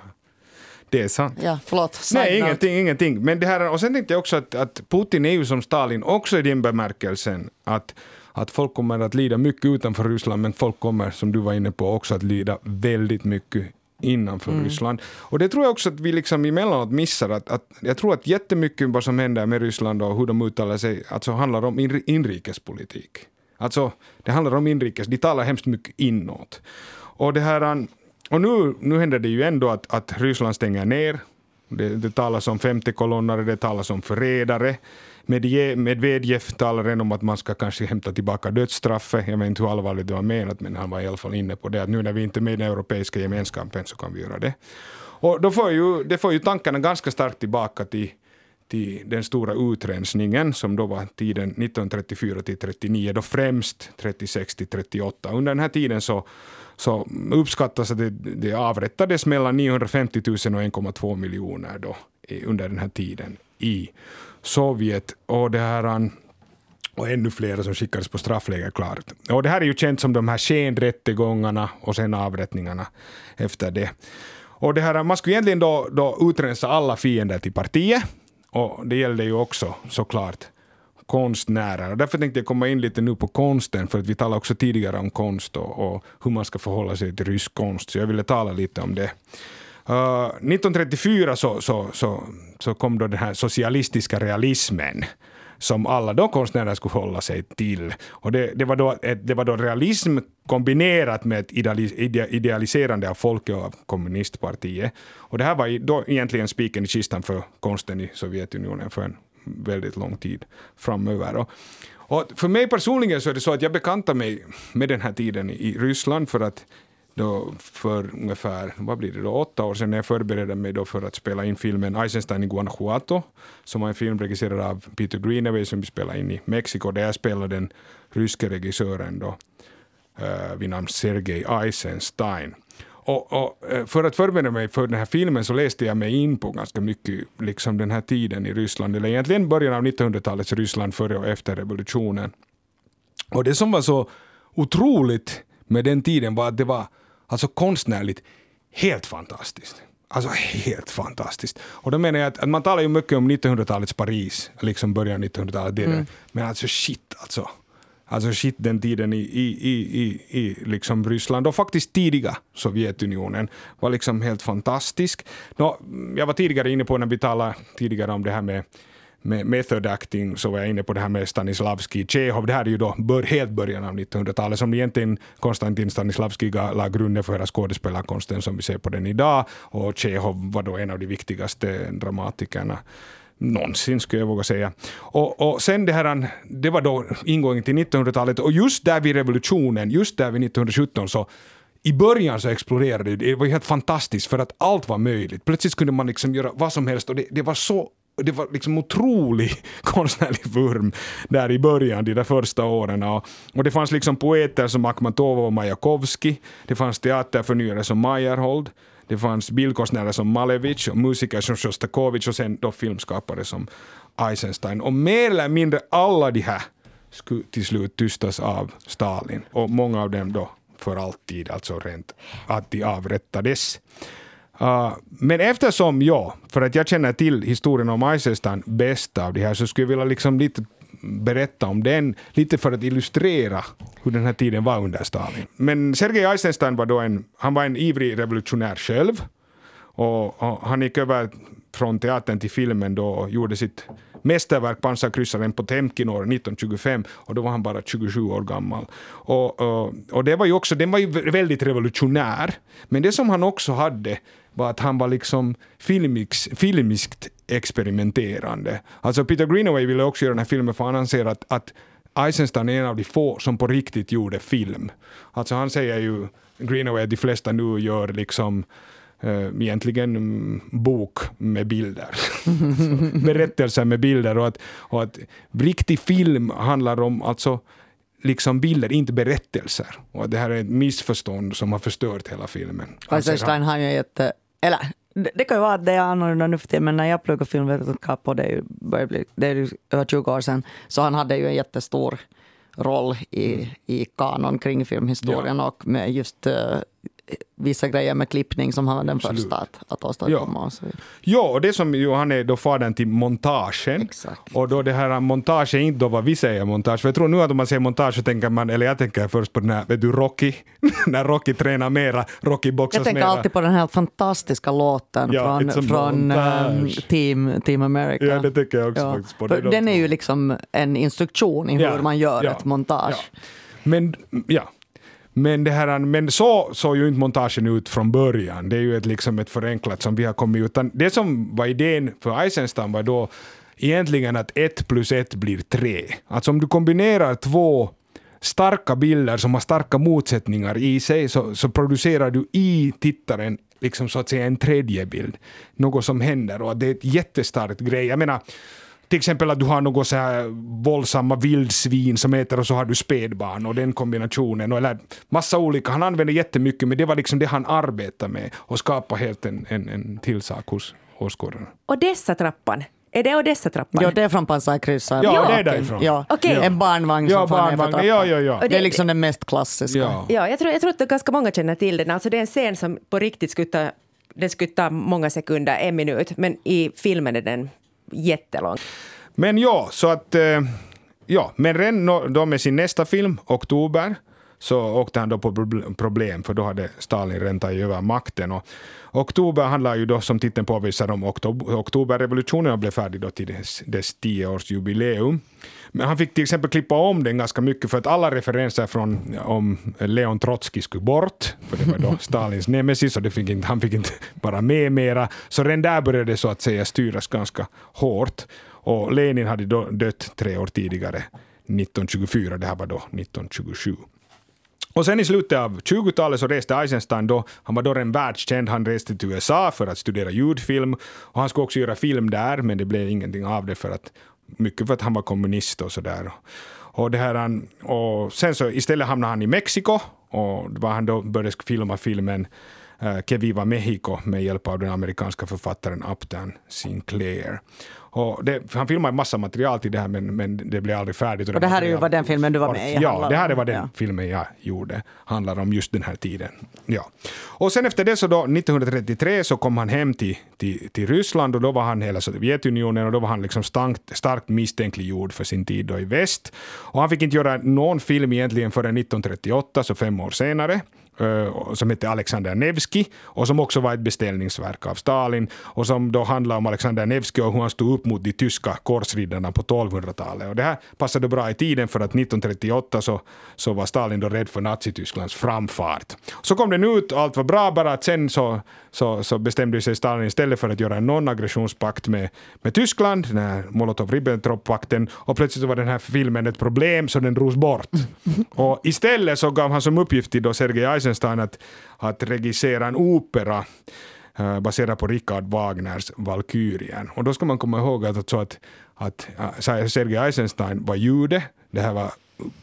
Det är sant. Ja, förlåt. side Nej, note. ingenting, ingenting. Men det här, och sen tänkte jag också att, att Putin är ju som Stalin också i den bemärkelsen att, att folk kommer att lida mycket utanför Ryssland, men folk kommer, som du var inne på, också att lida väldigt mycket innanför Ryssland. Och det tror jag också att vi liksom emellanåt missar. Att, att, jag tror att jättemycket vad som händer med Ryssland och hur de uttalar sig alltså handlar om inri- inrikespolitik. Alltså, det handlar om inrikes, de talar hemskt mycket inåt. Och det här, och nu, nu händer det ju ändå att, att Ryssland stänger ner. Det, det talas om femte kolonnare, det talas om förrädare. Medvedev talar redan om att man ska kanske hämta tillbaka dödsstraffet. Jag vet inte hur allvarligt det var menat, men han var i alla fall inne på det. Att nu när vi inte är med i den europeiska gemenskapen så kan vi göra det. Och då får ju, det får ju tankarna ganska starkt tillbaka till till den stora utrensningen som då var tiden 1934 till 39, då främst 36 till 38. Under den här tiden så, så uppskattas att det, det avrättades mellan 950 000 och 1,2 miljoner då under den här tiden i Sovjet. Och det här um, och ännu fler som skickades på straffläger klart. Och det här är ju känt som de här skenrättegångarna och sen avrättningarna efter det. Och det här, um, man skulle egentligen då, då utrensa alla fiender till partiet och det gällde ju också såklart konstnärer. Och därför tänkte jag komma in lite nu på konsten, för att vi talade också tidigare om konst och, och hur man ska förhålla sig till rysk konst, så jag ville tala lite om det. Eh, uh, 1934 så, så, så, så kom då den här socialistiska realismen som alla då konstnärer skulle hålla sig till. Och det, det, var, då ett, det var då realism kombinerat med ett idealis, ide, idealiserande av folket och av kommunistpartiet. Och det här var då egentligen spiken i kistan för konsten i Sovjetunionen för en väldigt lång tid framöver. Och, och för mig personligen så är det så att jag bekantar mig med den här tiden i Ryssland för att då för ungefär, vad blir det då, åtta år sedan när jag förberedde mig då för att spela in filmen Eisenstein i Guanajuato, som var en film regisserad av Peter Greenaway som vi spelade in i Mexiko, där jag spelade den ryske regissören då, eh, vid namn Sergej Eisenstein. Och, och, eh, för att förbereda mig för den här filmen så läste jag mig in på ganska mycket liksom den här tiden i Ryssland, eller egentligen början av 1900-talets Ryssland före och efter revolutionen. Och det som var så otroligt med den tiden var att det var alltså konstnärligt helt fantastiskt. Alltså helt fantastiskt. Och då menar jag att, att man talar ju mycket om 1900-talets Paris, liksom början av 1900-talet, mm. men alltså shit alltså. Alltså shit den tiden i, i, i, i, i liksom Ryssland och faktiskt tidiga Sovjetunionen var liksom helt fantastisk. Nå, jag var tidigare inne på när vi talade tidigare om det här med med method acting så var jag inne på det här med Stanislavski, Tjechov. Det här är ju då bör, helt början av 1900-talet som egentligen Konstantin Stanislavski la grunden för hela skådespelarkonsten som vi ser på den idag. Och Tjechov var då en av de viktigaste dramatikerna någonsin skulle jag våga säga. Och, och sen det här, det var då ingången till 1900-talet och just där vid revolutionen, just där vid 1917 så i början så exploderade det, det var helt fantastiskt för att allt var möjligt. Plötsligt kunde man liksom göra vad som helst och det, det var så det var liksom otrolig konstnärlig vurm där i början, de där första åren. Och, och det fanns liksom poeter som Akhmatova och Majakovskij, det fanns teaterförnyare som Meyerhold, det fanns bildkonstnärer som Malevich och musiker som Sjostakovitj och sen då filmskapare som Eisenstein. Och mer eller mindre alla de här skulle till slut tystas av Stalin och många av dem då för alltid, alltså rent att de avrättades. Uh, men eftersom jag, för att jag känner till historien om Eisenstein bäst av det här, så skulle jag vilja liksom lite berätta om den, lite för att illustrera hur den här tiden var under Stalin. Men Sergej Eisenstein var då en, han var en ivrig revolutionär själv, och, och han gick över från teatern till filmen då och gjorde sitt mästerverk Pansarkryssaren Potemkin år 1925 och då var han bara 27 år gammal. Och, och, och det var ju också, den var ju väldigt revolutionär, men det som han också hade var att han var liksom filmix, filmiskt experimenterande. Alltså Peter Greenaway ville också göra den här filmen för han anser att, att Eisenstein är en av de få som på riktigt gjorde film. Alltså han säger ju, Greenaway, att de flesta nu gör liksom uh, egentligen mm, bok med bilder. Berättelser med bilder och att, och att riktig film handlar om alltså liksom bilder, inte berättelser. Och det här är ett missförstånd som har förstört hela filmen. Eisenstein har ju jätte eh, eller det kan ju vara att det är annorlunda nu för tiden, men när jag pluggade filmvetenskap, och det är ju, bli, det är ju över 20 år sedan, så han hade ju en jättestor roll i, i kanon kring filmhistorien ja. och med just uh, vissa grejer med klippning som han var den Absolut. första att, att åstadkomma. Ja. ja, och det som ju, han är då fadern till montagen. Exakt. Och då det här montage är inte då vad vi säger montage. För jag tror nu att om man säger montage så tänker man, eller jag tänker först på den här, vet du, Rocky, när Rocky tränar mera, Rocky boxas Jag tänker mera. alltid på den här fantastiska låten ja, från, från um, team, team America. Ja, det tycker jag också ja. faktiskt på. Den är ju liksom en instruktion i hur man gör ett montage. Men ja, men, det här, men så såg ju inte montagen ut från början. Det är ju ett, liksom ett förenklat som vi har kommit utan det som var idén för Eisenstein var då egentligen att ett plus ett blir tre. Alltså om du kombinerar två starka bilder som har starka motsättningar i sig så, så producerar du i tittaren liksom så att säga en tredje bild. Något som händer och det är ett jättestarkt grej. Jag menar, till exempel att du har något så här våldsamma vildsvin som äter och så har du spädbarn och den kombinationen. Eller massa olika. Han använde jättemycket men det var liksom det han arbetade med och skapa helt en, en, en till sak hos åskådarna. Och dessa trappan, är det Odessa-trappan? Ja, det är från pansarkryssaren. Ja, det är därifrån. Ja. Okay. En barnvagn som ja, barnvagn. ner ja, ja, ja. Det, det är liksom den mest klassiska. Ja, ja jag, tror, jag tror att ganska många känner till den. Alltså det är en scen som på riktigt skulle ta, den skulle ta många sekunder, en minut, men i filmen är den jättelång. Men ja, så att... Eh, ja, men redan då med sin nästa film, Oktober, så åkte han då på problem, för då hade Stalin tagit över makten. Och oktober handlar ju då, som titeln påvisar, om oktoberrevolutionen och blev färdig då till dess, dess tioårsjubileum. Men han fick till exempel klippa om den ganska mycket för att alla referenser från om Leon Trotskij skulle bort, för det var då Stalins nemesis och det fick inte, han fick inte vara med mera. Så redan där började det så att säga styras ganska hårt. Och Lenin hade då dött tre år tidigare, 1924, det här var då 1927. Och sen i slutet av 20-talet så reste Eisenstein då, han var då en världskänd, han reste till USA för att studera ljudfilm och han skulle också göra film där men det blev ingenting av det för att mycket för att han var kommunist och sådär. Och, det här, och sen så istället hamnade han i Mexiko och det var han då började filma filmen eh, uh, Que Viva Mexico med hjälp av den amerikanska författaren Upton Sinclair. Och det, han filmade en massa material till det här men, men det blev aldrig färdigt. Och, och det här är ju vad den filmen du var med i Ja, det här är vad den ja. filmen jag gjorde handlar om just den här tiden. Ja. Och sen efter det så då 1933 så kom han hem till, till, till Ryssland och då var han hela Sovjetunionen och då var han liksom starkt, starkt misstänkliggjord för sin tid då i väst. Och han fick inte göra någon film egentligen förrän 1938, så fem år senare. Eh, som hette Alexander Nevsky och som också var ett beställningsverk av Stalin och som då handlar om Alexander Nevsky och hur han stod upp mot de tyska korsriddarna på 1200-talet. Och det här passade bra i tiden för att 1938 så, så var Stalin då rädd för Nazitysklands framfart. Så kom den ut och allt var bra bara att sen så, så, så bestämde sig Stalin istället för att göra en non-aggressionspakt med, med Tyskland, den här Molotov-Ribbentrop-pakten och plötsligt var den här filmen ett problem så den drogs bort. Och istället så gav han som uppgift till då Sergej Eisenstein att, att regissera en opera uh, baserad på Richard Wagners Valkyrien. Och då ska man komma ihåg att, alltså att, att uh, Sergej Eisenstein var jude, det här var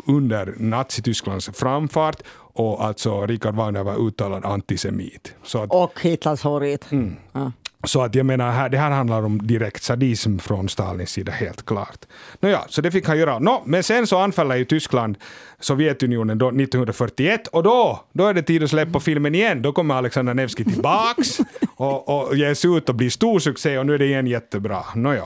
under Nazitysklands framfart och alltså Richard Wagner var uttalad antisemit. Så att, och Hitlers favorit. Mm. Ja. Så att jag menar, här, det här handlar om direkt sadism från Stalins sida, helt klart. Nåja, så det fick han göra. Nå, men sen så anfaller ju Tyskland Sovjetunionen då 1941 och då, då är det tid att släppa filmen igen. Då kommer Alexander Nevsky tillbaks och, och ges ut och blir stor succé och nu är det igen jättebra. Nåja.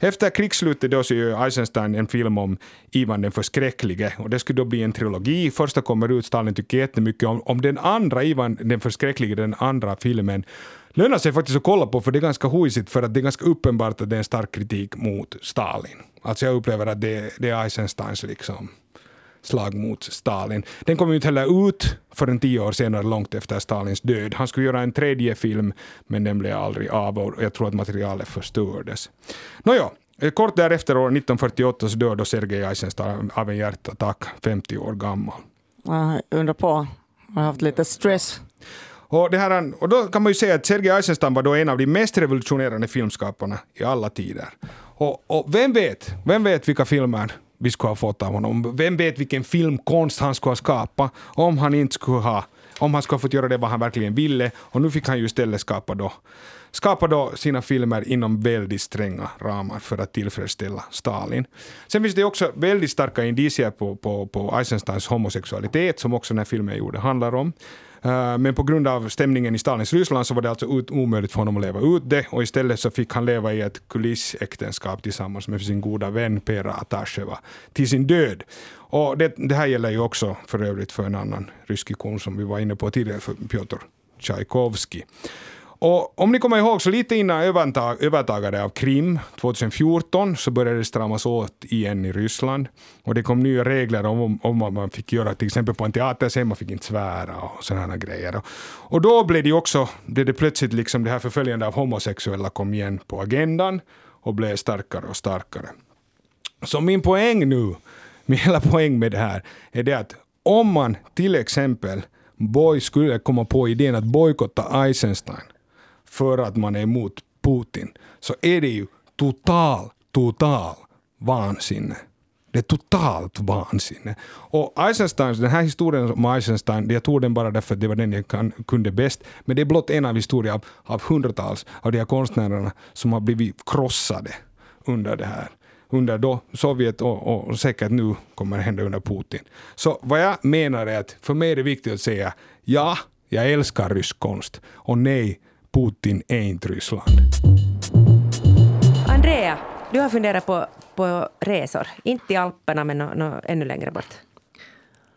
Efter krigsslutet då så gör Eisenstein en film om Ivan den förskräcklige och det skulle då bli en trilogi. Första kommer ut, Stalin tycker jättemycket om, om den andra Ivan den förskräcklige, den andra filmen lönar sig faktiskt att kolla på för det är ganska hojsigt för att det är ganska uppenbart att det är en stark kritik mot Stalin. Alltså jag upplever att det, det är Eisensteins liksom slag mot Stalin. Den kom ju inte heller ut förrän tio år senare, långt efter Stalins död. Han skulle göra en tredje film, men den blev aldrig av och jag tror att materialet förstördes. Nåja, kort därefter, år 1948, så dör då Sergej Eisenstein av en hjärtattack, 50 år gammal. Jag undrar på. Jag har haft lite stress. Och, det här, och då kan man ju säga att Sergej Eisenstein var då en av de mest revolutionerande filmskaparna i alla tider. Och, och vem vet, vem vet vilka filmer vi skulle ha fått av honom. Vem vet vilken filmkonst han skulle ha skapat om han inte skulle ha om han skulle ha fått göra det vad han verkligen ville. Och nu fick han ju istället skapa då, skapa då sina filmer inom väldigt stränga ramar för att tillfredsställa Stalin. Sen finns det också väldigt starka indicier på, på, på Eisensteins homosexualitet som också den här filmen gjorde handlar om. Eh, men på grund av stämningen i Stalins Ryssland så var det alltså omöjligt för honom att leva ut det och istället så fick han leva i ett kulissäktenskap tillsammans med sin goda vän Pera Atasheva till sin död. Och det, det här gäller ju också för övrigt för en annan rysk ikon som vi var inne på tidigare, för Piotr Tchaikovsky. Och om ni kommer ihåg, så lite innan övertag, övertagandet av Krim 2014 så började det stramas åt igen i Ryssland. Och det kom nya regler om, om vad man fick göra, till exempel på en teaterscen, man fick inte svära och sådana grejer. Och då blev det också, blev det plötsligt liksom det här förföljande av homosexuella kom igen på agendan och blev starkare och starkare. Så min poäng nu, min hela poäng med det här, är det att om man till exempel boy skulle komma på idén att bojkotta Eisenstein för att man är emot Putin, så är det ju total, total vansinne. Det är totalt vansinne. Och Eisenstein, den här historien om Eisenstein, jag tog den bara därför att det var den jag kan, kunde bäst, men det är blott en av historierna av, av hundratals av de här konstnärerna som har blivit krossade under det här under då Sovjet och, och säkert nu kommer det hända under Putin. Så vad jag menar är att för mig är det viktigt att säga ja, jag älskar rysk konst och nej, Putin är inte Ryssland. Andrea, du har funderat på, på resor. Inte i Alperna, men no, no, ännu längre bort.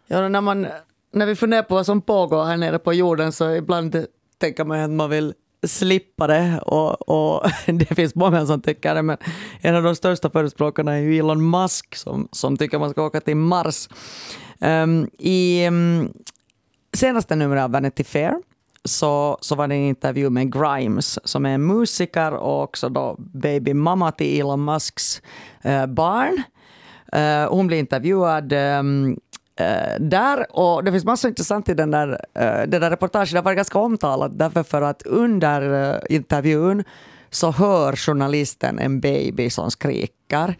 Ja, när, man, när vi funderar på vad som pågår här nere på jorden så ibland tänker man att man vill slippa det. Och, och det finns många som tycker det, men en av de största förespråkarna är ju Elon Musk som, som tycker man ska åka till Mars. Um, I um, senaste numret av Vanity Fair så, så var det en intervju med Grimes som är en musiker och också då babymamma till Elon Musks uh, barn. Uh, hon blir intervjuad um, där. Och det finns massor intressant i den där, eh, den där reportagen. Det var ganska omtalat därför för att under eh, intervjun så hör journalisten en baby som skriker.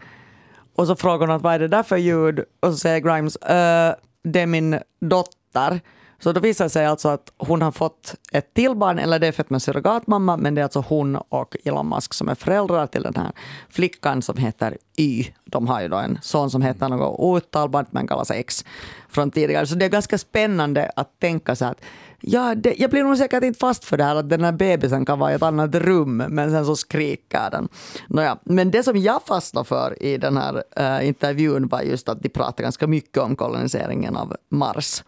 Och så frågar hon att vad är det där för ljud? Och så säger Grimes, det är min dotter. Så då visar det sig alltså att hon har fått ett till barn, eller det är fött med surrogatmamma, men det är alltså hon och Elon Musk som är föräldrar till den här flickan som heter Y. De har ju då en son som heter något outtalbart men kallas X från tidigare. Så det är ganska spännande att tänka så att ja, det, jag blir nog säkert inte fast för det här att den här bebisen kan vara i ett annat rum, men sen så skriker den. Nåja, men det som jag fastnade för i den här eh, intervjun var just att de pratar ganska mycket om koloniseringen av Mars.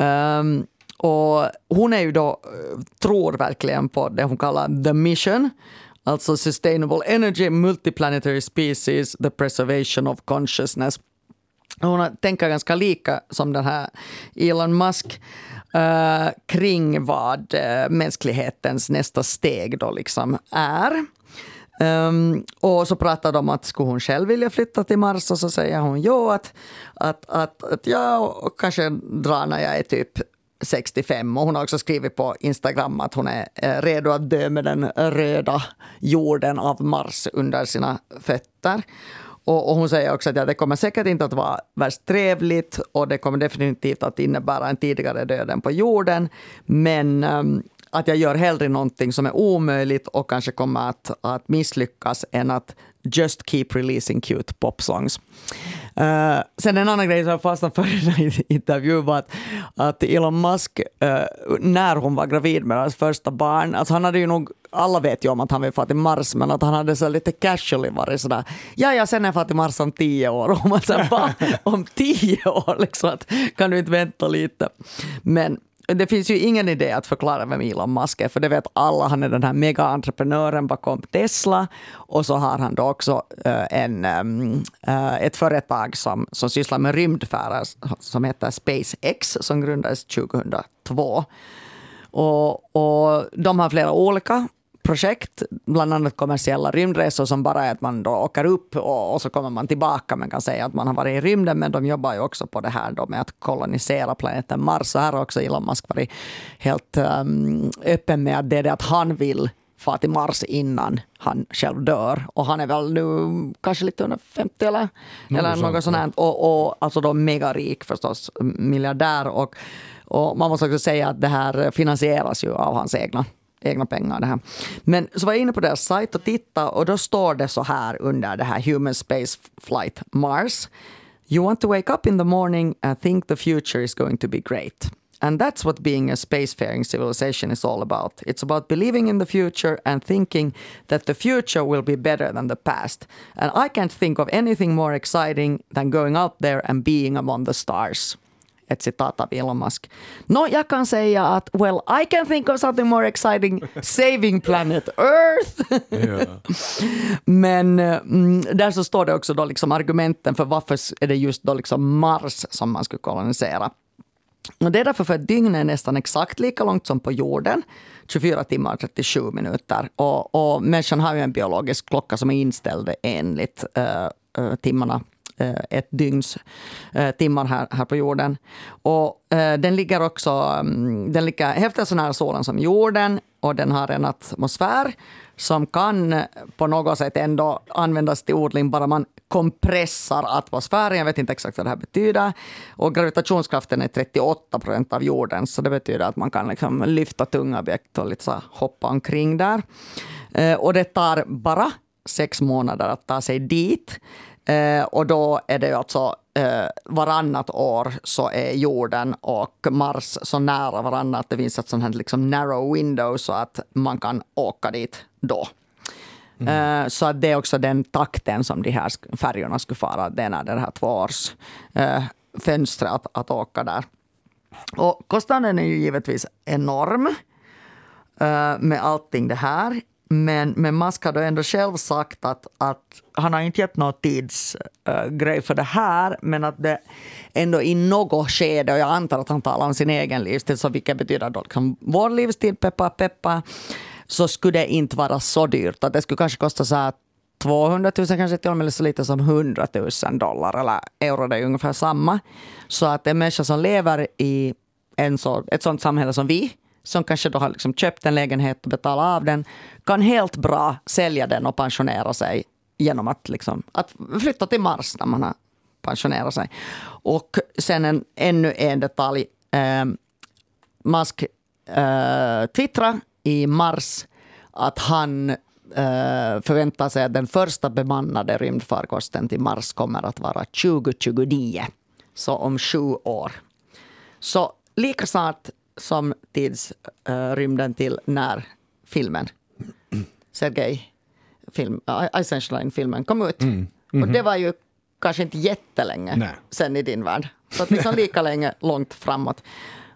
Um, och hon är ju då, eh, tror verkligen på det hon kallar the mission, alltså sustainable energy, multiplanetary species, the preservation of consciousness. Hon tänker ganska lika som den här Elon Musk uh, kring vad uh, mänsklighetens nästa steg då liksom är. Um, och så pratar de om att skulle hon själv vilja flytta till Mars och så säger hon jo att, att, att, att jag kanske drar när jag är typ 65 och hon har också skrivit på Instagram att hon är redo att dö med den röda jorden av Mars under sina fötter. Och, och hon säger också att ja, det kommer säkert inte att vara värst trevligt och det kommer definitivt att innebära en tidigare död än på jorden. Men um, att jag gör hellre någonting som är omöjligt och kanske kommer att, att misslyckas än att just keep releasing cute pop songs. Uh, sen en annan grej som jag fastnade för i den här intervjun var att, att Elon Musk, eh, när hon var gravid med hans första barn, alltså han hade ju nog, alla vet ju om att han vill fara till Mars, men att han hade så lite casually varit sådär, ja ja sen är jag far till Mars om tio år. Och man va? Om tio år? Liksom, att, kan du inte vänta lite? Men det finns ju ingen idé att förklara vem Elon Musk är, för det vet alla. Han är den här mega-entreprenören bakom Tesla och så har han då också eh, en, ehm, eh, ett företag som, som sysslar med rymdfärder som heter SpaceX som grundades 2002. Och, och de har flera olika projekt, bland annat kommersiella rymdresor som bara är att man då åker upp och, och så kommer man tillbaka. Man kan säga att man har varit i rymden, men de jobbar ju också på det här då med att kolonisera planeten Mars. Så här har också Elon Musk varit helt um, öppen med att det är det att han vill fara till Mars innan han själv dör. Och han är väl nu kanske lite under 50 eller, eller sånt, något sånt här. Och, och alltså då megarik förstås, miljardär. Och, och man måste också säga att det här finansieras ju av hans egna egna pengar. Det här. Men så var jag inne på deras sajt och tittade och då står det så här under det här Human Space Flight Mars. You want to wake up in the morning and think the future is going to be great. And that's what being a spacefaring civilization is all about. It's about believing in the future and thinking that the future will be better than the past. And I can't think of anything more exciting than going out there and being among the stars ett citat av Elon Musk. Nå, jag kan säga att well, I can think of something more exciting, saving planet Earth. Men mm, där så står det också då liksom argumenten för varför är det just då liksom Mars som man skulle kolonisera. Och det är därför för att dygnet är nästan exakt lika långt som på jorden. 24 timmar och 37 minuter. Och, och människan har ju en biologisk klocka som är inställd enligt uh, uh, timmarna Eh, ett dygns eh, timmar här, här på jorden. Och eh, den ligger också, mm, den ligger hälften så nära solen som jorden och den har en atmosfär som kan på något sätt ändå användas till odling bara man kompressar atmosfären. Jag vet inte exakt vad det här betyder. Och gravitationskraften är 38 procent av jordens, så det betyder att man kan liksom lyfta tunga objekt och lite så hoppa omkring där. Och det tar bara sex månader att ta sig dit. Eh, och då är det alltså eh, varannat år så är jorden och Mars så nära varandra att det finns ett sånt här liksom narrow window så att man kan åka dit då. Eh, så det är också den takten som de här färjorna skulle fara. Det är när det här tvåårs eh, att, att åka där. Och kostnaden är ju givetvis enorm eh, med allting det här. Men, men Musk har då ändå själv sagt att, att han har inte gett någon tidsgrej för det här, men att det ändå i något skede, och jag antar att han talar om sin egen livstid, så vilket betyder då liksom vår livstid, peppa peppa, så skulle det inte vara så dyrt. Att det skulle kanske kosta så här 200 000 kanske till och med så lite som 100 000 dollar eller euro, det är ungefär samma. Så att en människa som lever i en så, ett sånt samhälle som vi, som kanske då har liksom köpt en lägenhet och betalat av den, kan helt bra sälja den och pensionera sig genom att, liksom, att flytta till Mars när man har pensionerat sig. Och sen en, ännu en detalj. Eh, Musk eh, twittrade i mars att han eh, förväntar sig att den första bemannade rymdfarkosten till Mars kommer att vara 2029. Så om sju år. Så lika snart som tidsrymden till när filmen, Sergej, film, Eisenstein-filmen kom ut. Mm. Mm -hmm. Och det var ju kanske inte jättelänge Nej. sen i din värld. Så att liksom lika länge långt framåt.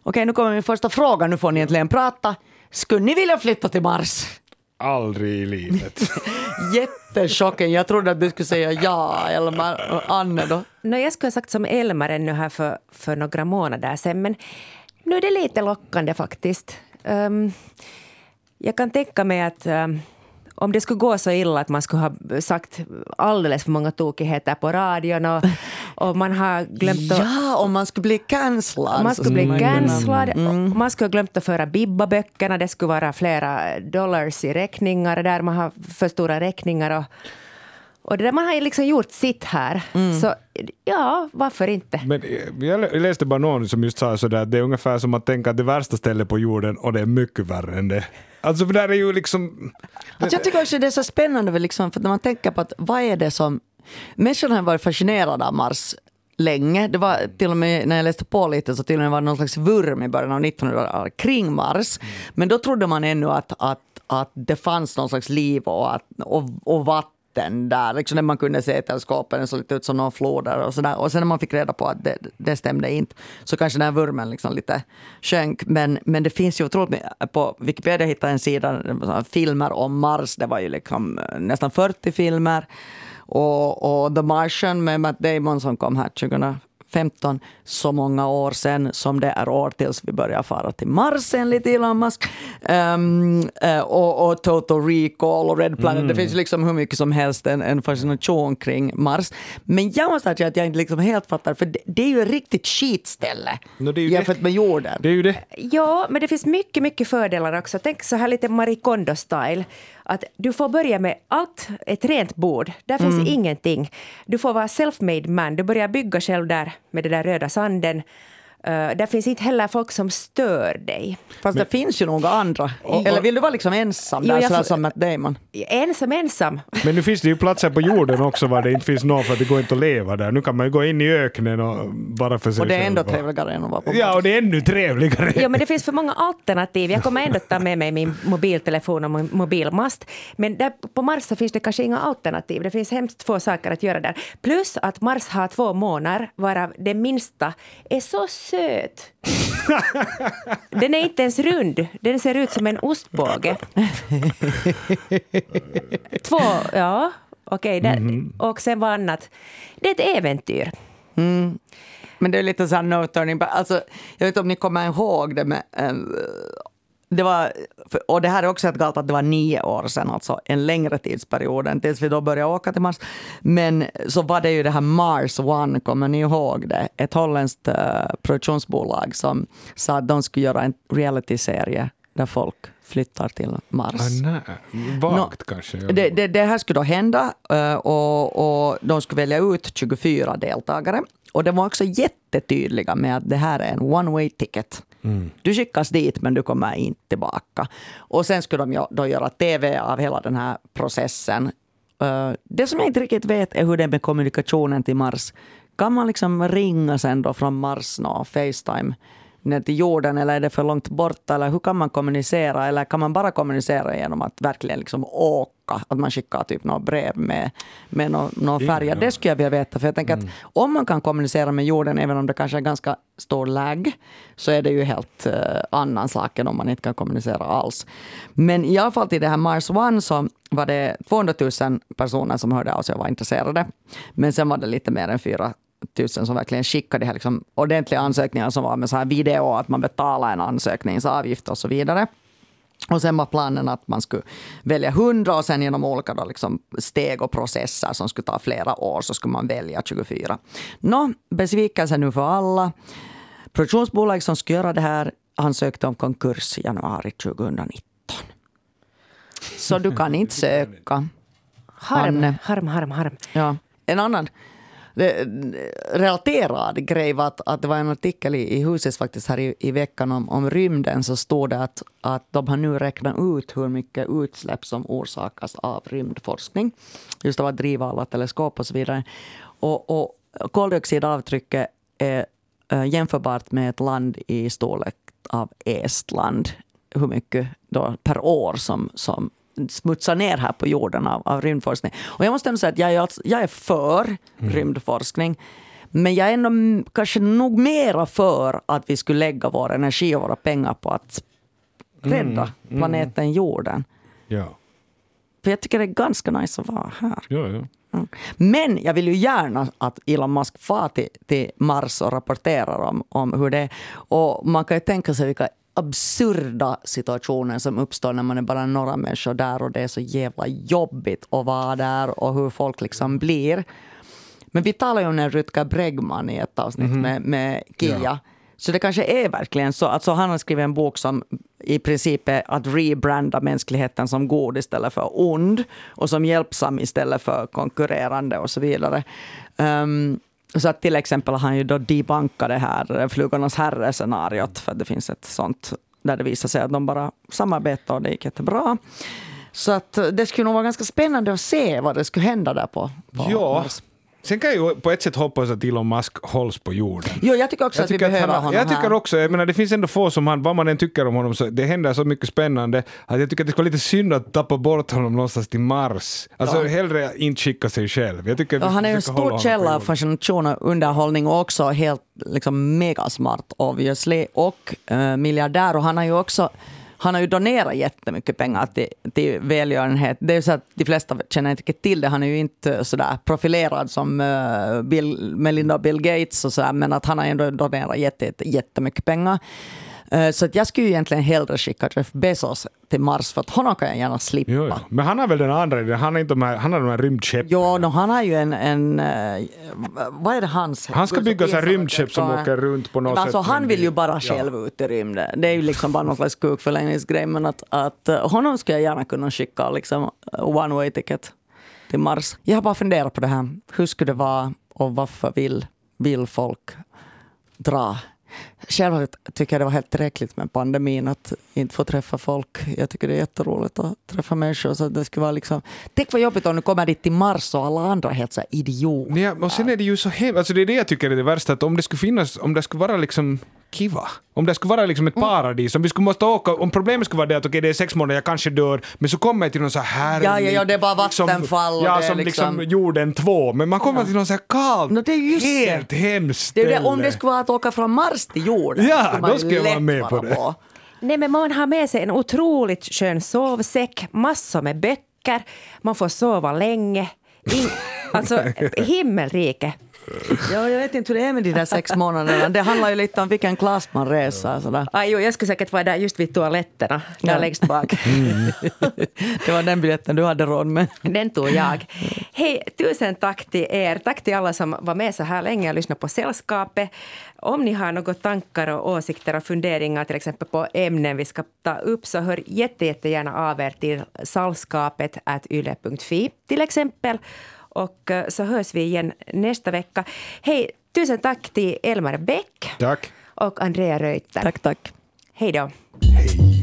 Okej, nu kommer min första fråga. Nu får ni äntligen prata. Skulle ni vilja flytta till Mars? Aldrig i livet. Jättechocken. Jag trodde att du skulle säga ja, Elmar. Och Anne då? No, jag skulle ha sagt som Elmar ännu här för, för några månader sedan, men nu är det lite lockande faktiskt. Um, jag kan tänka mig att um, om det skulle gå så illa att man skulle ha sagt alldeles för många tokigheter på radion och, och man har glömt att... Ja, om man skulle bli cancellad. Man skulle bli cancellad. Mm. Man skulle ha glömt att föra Bibba-böckerna. Det skulle vara flera dollars i räkningar där man har för stora räkningar. Och, och det där man har liksom gjort sitt här. Mm. Så ja, varför inte? Men eh, jag läste bara någon som just sa sådär att det är ungefär som att tänka att det värsta stället på jorden och det är mycket värre än det. Alltså för det är ju liksom... Alltså jag tycker också det är så spännande, liksom, för när man tänker på att vad är det som... Människorna har varit fascinerade av Mars länge. Det var till och med när jag läste på lite så till och med var det någon slags vurm i början av 1900-talet kring Mars. Mm. Men då trodde man ännu att, att, att det fanns någon slags liv och, att, och, och vatten mitten där. Liksom när man kunde se teleskopen, den såg lite ut som någon flod där och sådär. Och sen när man fick reda på att det, det stämde inte, så kanske den här vurmen liksom lite sjönk. Men, men det finns ju otroligt mycket, På Wikipedia hittade jag en sida, filmer om Mars. Det var ju liksom eh, nästan 40 filmer. Och, och The Martian med Matt Damon som kom här 2000 15 så många år sedan som det är år tills vi börjar fara till Mars enligt Elon Musk. Um, uh, och, och, Total Recall och Red Planet. Mm. Det finns liksom hur mycket som helst en, en fascination kring Mars. Men jag måste säga att jag inte liksom helt fattar, för det, det är ju ett riktigt skitställe no, jämfört med jorden. Det är ju det. Ja, men det finns mycket, mycket fördelar också. Tänk så här lite Marie Kondo-style att du får börja med allt, ett rent bord. Där finns mm. ingenting. Du får vara self-made man. Du börjar bygga själv där med den där röda sanden. Uh, där finns inte heller folk som stör dig. Fast men, det finns ju några andra. Och, Eller vill du vara liksom ensam där, jo, sådär som Matt Damon? Ensam, ensam. Men nu finns det ju platser på jorden också var det inte finns någon för att det går inte att leva där. Nu kan man ju gå in i öknen och bara för sig Och det är ändå trevligare än att vara på Ja, och det är ännu trevligare. Ja, men det finns för många alternativ. Jag kommer ändå ta med mig min mobiltelefon och min mobilmast. Men där på Mars så finns det kanske inga alternativ. Det finns hemskt få saker att göra där. Plus att Mars har två månar, varav det minsta är så söt. Den är inte ens rund. Den ser ut som en ostbåge. Två, ja, okej. Okay, mm. Och sen vad annat. Det är ett äventyr. Mm. Men det är lite så här no turning back. Alltså, jag vet inte om ni kommer ihåg det med um, det var, och det här är också ett galt att det var nio år sedan, alltså en längre tidsperiod än tills vi då började åka till Mars. Men så var det ju det här Mars One, kommer ni ihåg det? Ett holländskt uh, produktionsbolag som sa att de skulle göra en realityserie där folk flyttar till Mars. Ah, nej. Vagt no, kanske? Det, det, det, här skulle då hända uh, och, och de skulle välja ut 24 deltagare. Och de var också jättetydliga med att det här är en one way ticket. Mm. Du skickas dit men du kommer inte tillbaka. Och sen skulle de då göra tv av hela den här processen. Det som jag inte riktigt vet är hur det är med kommunikationen till Mars. Kan man liksom ringa sen då från Mars och Facetime ner till jorden eller är det för långt bort? Eller hur kan man kommunicera? Eller kan man bara kommunicera genom att verkligen liksom åka? Att man skickar typ något brev med, med någon, någon färja. Det skulle jag vilja veta. För jag tänker mm. att om man kan kommunicera med jorden, även om det kanske är ganska stor lag, så är det ju helt uh, annan sak än om man inte kan kommunicera alls. Men i alla fall till det här Mars One så var det 200 000 personer som hörde av sig och var intresserade. Men sen var det lite mer än 4 tusen som verkligen skickade här liksom ordentliga ansökningar som var med så här video, att man betalar en ansökningsavgift och så vidare. Och sen var planen att man skulle välja hundra och sen genom olika då liksom steg och processer som skulle ta flera år så skulle man välja 24. Nå, besvikelse nu för alla. Produktionsbolag som skulle göra det här ansökte om konkurs i januari 2019. Så du kan inte söka. Harm, Anne. harm, harm, harm. Ja. En annan det, eh, relaterad grej var att, att det var en artikel i, i huset faktiskt här i, i veckan om, om rymden. Så stod det att, att de har nu räknat ut hur mycket utsläpp som orsakas av rymdforskning. Just av att driva alla teleskop och så vidare. Och, och koldioxidavtrycket är äh, jämförbart med ett land i storlek av Estland. Hur mycket då per år som, som smutsar ner här på jorden av, av rymdforskning. Och jag måste ändå säga att jag är, alltså- jag är för Mm. rymdforskning. Men jag är ändå kanske nog mera för att vi skulle lägga vår energi och våra pengar på att rädda Mm, planeten jorden. Ja. För jag tycker det är ganska nice att vara här. Ja, ja. Mm. Men jag vill ju gärna att Elon Musk far till, till Mars och rapporterar om, om hur det är. Och man kan ju tänka sig vilka absurda situationer som uppstår när man är bara några människor där och det är så jävla jobbigt att vara där och hur folk liksom blir. Men vi talar ju om en Rutger Bregman i ett avsnitt med, med Kia. Ja. Så det kanske är verkligen så. Alltså han har skrivit en bok som i princip är att rebranda mänskligheten som god istället för ond och som hjälpsam istället för konkurrerande och så vidare. Um, så att till exempel har han ju då debunkat det här Flugornas herre-scenariot för det finns ett sånt där det visar sig att de bara samarbetar och det gick jättebra. Så att det skulle nog vara ganska spännande att se vad det skulle hända där på, på ja. Mars. Sen kan jag ju på ett sätt hoppas att Elon Musk hålls på jorden. Jo, jag tycker också att vi tycker behöver han, honom jag tycker här. också, jag menar det finns ändå få som han, vad man än tycker om honom, så det händer så mycket spännande att jag tycker att det skulle vara lite synd att tappa bort honom någonstans till Mars. Alltså Ja. hellre inte skicka sig själv. Jag tycker att Ja, han är en stor källa av fascination och underhållning och också helt liksom, megasmart obviously och eh, miljardär. Och han har ju också han har ju donerat jättemycket pengar till, till välgörenhet. Det är ju så att de flesta känner inte till det. Han är ju inte sådär profilerad som eh, Bill, Melinda och Bill Gates och sådär, men att han har ändå donerat jätte, jätte, jättemycket pengar. Eh, Så att jag skulle ju egentligen hellre skicka Jeff Bezos till Mars för att honom kan jag gärna slippa. Jo, jo. Men han har väl den andra idén, han har, inte de här, han har de här rymdskeppen. Jo, no, han har ju en... en eh, vad är det hans? Han ska bygga så rymdskepp som åker runt på något Men alltså, sätt. han men vill ju bara själv ut i rymden. Det är ju liksom bara någon slags kukförlängningsgrej. Men att, att eh, honom skulle jag gärna kunna skicka liksom one way ticket till Mars. Jag har bara funderat på det här. Hur skulle det vara och varför vill, vill folk dra? Själv tycker jag det var helt tillräckligt med pandemin att inte få träffa folk. Jag tycker det är jätteroligt att träffa människor. Så det skulle vara liksom, tänk vad jobbigt om du kommer dit till Mars och alla andra är helt så här idioter. Ja, och sen är det ju så hemskt, alltså det är det jag tycker är det värsta, att om det skulle finnas, om det skulle vara liksom kiva, om det skulle vara liksom Mm. ett paradis, om vi skulle måste åka, om problemet skulle vara det att okej det är sex månader, jag kanske dör, men så kommer jag till någon så här Ja, ja, ja, det är bara vattenfall och ja, det är som liksom- liksom jorden två, men man kommer till någon så här kallt, Nå, det är just det. helt hemskt Det är det, om det skulle vara att åka från Mars till jorden. Ja, skulle man då skulle jag vara med på det. Nej, men man har med sig en otroligt skön sovsäck, massor med böcker, man får sova länge. In, alltså, himmelrike. Ja, jag vet inte hur det är med de där sex månaderna. Det handlar ju lite om vilken klass man reser. Sådär. Aj, jo, jag skulle säkert vara där just vid toaletterna, där Ja. längst bak. Det var den biljetten du hade råd med. Den tog jag. Hej, tusen tack till er. Tack till alla som var med så här länge och lyssnade på Sällskapet. Om ni har några tankar och åsikter och funderingar till exempel på ämnen vi ska ta upp så hör jätte, jättegärna av er till sallskapet yle.fi till exempel. Och eh, så hörs vi igen nästa vecka. Hej, tusen tack till Elmar Bäck Tack. och Andrea Reuter. Tack, tack. Hej då. Hej.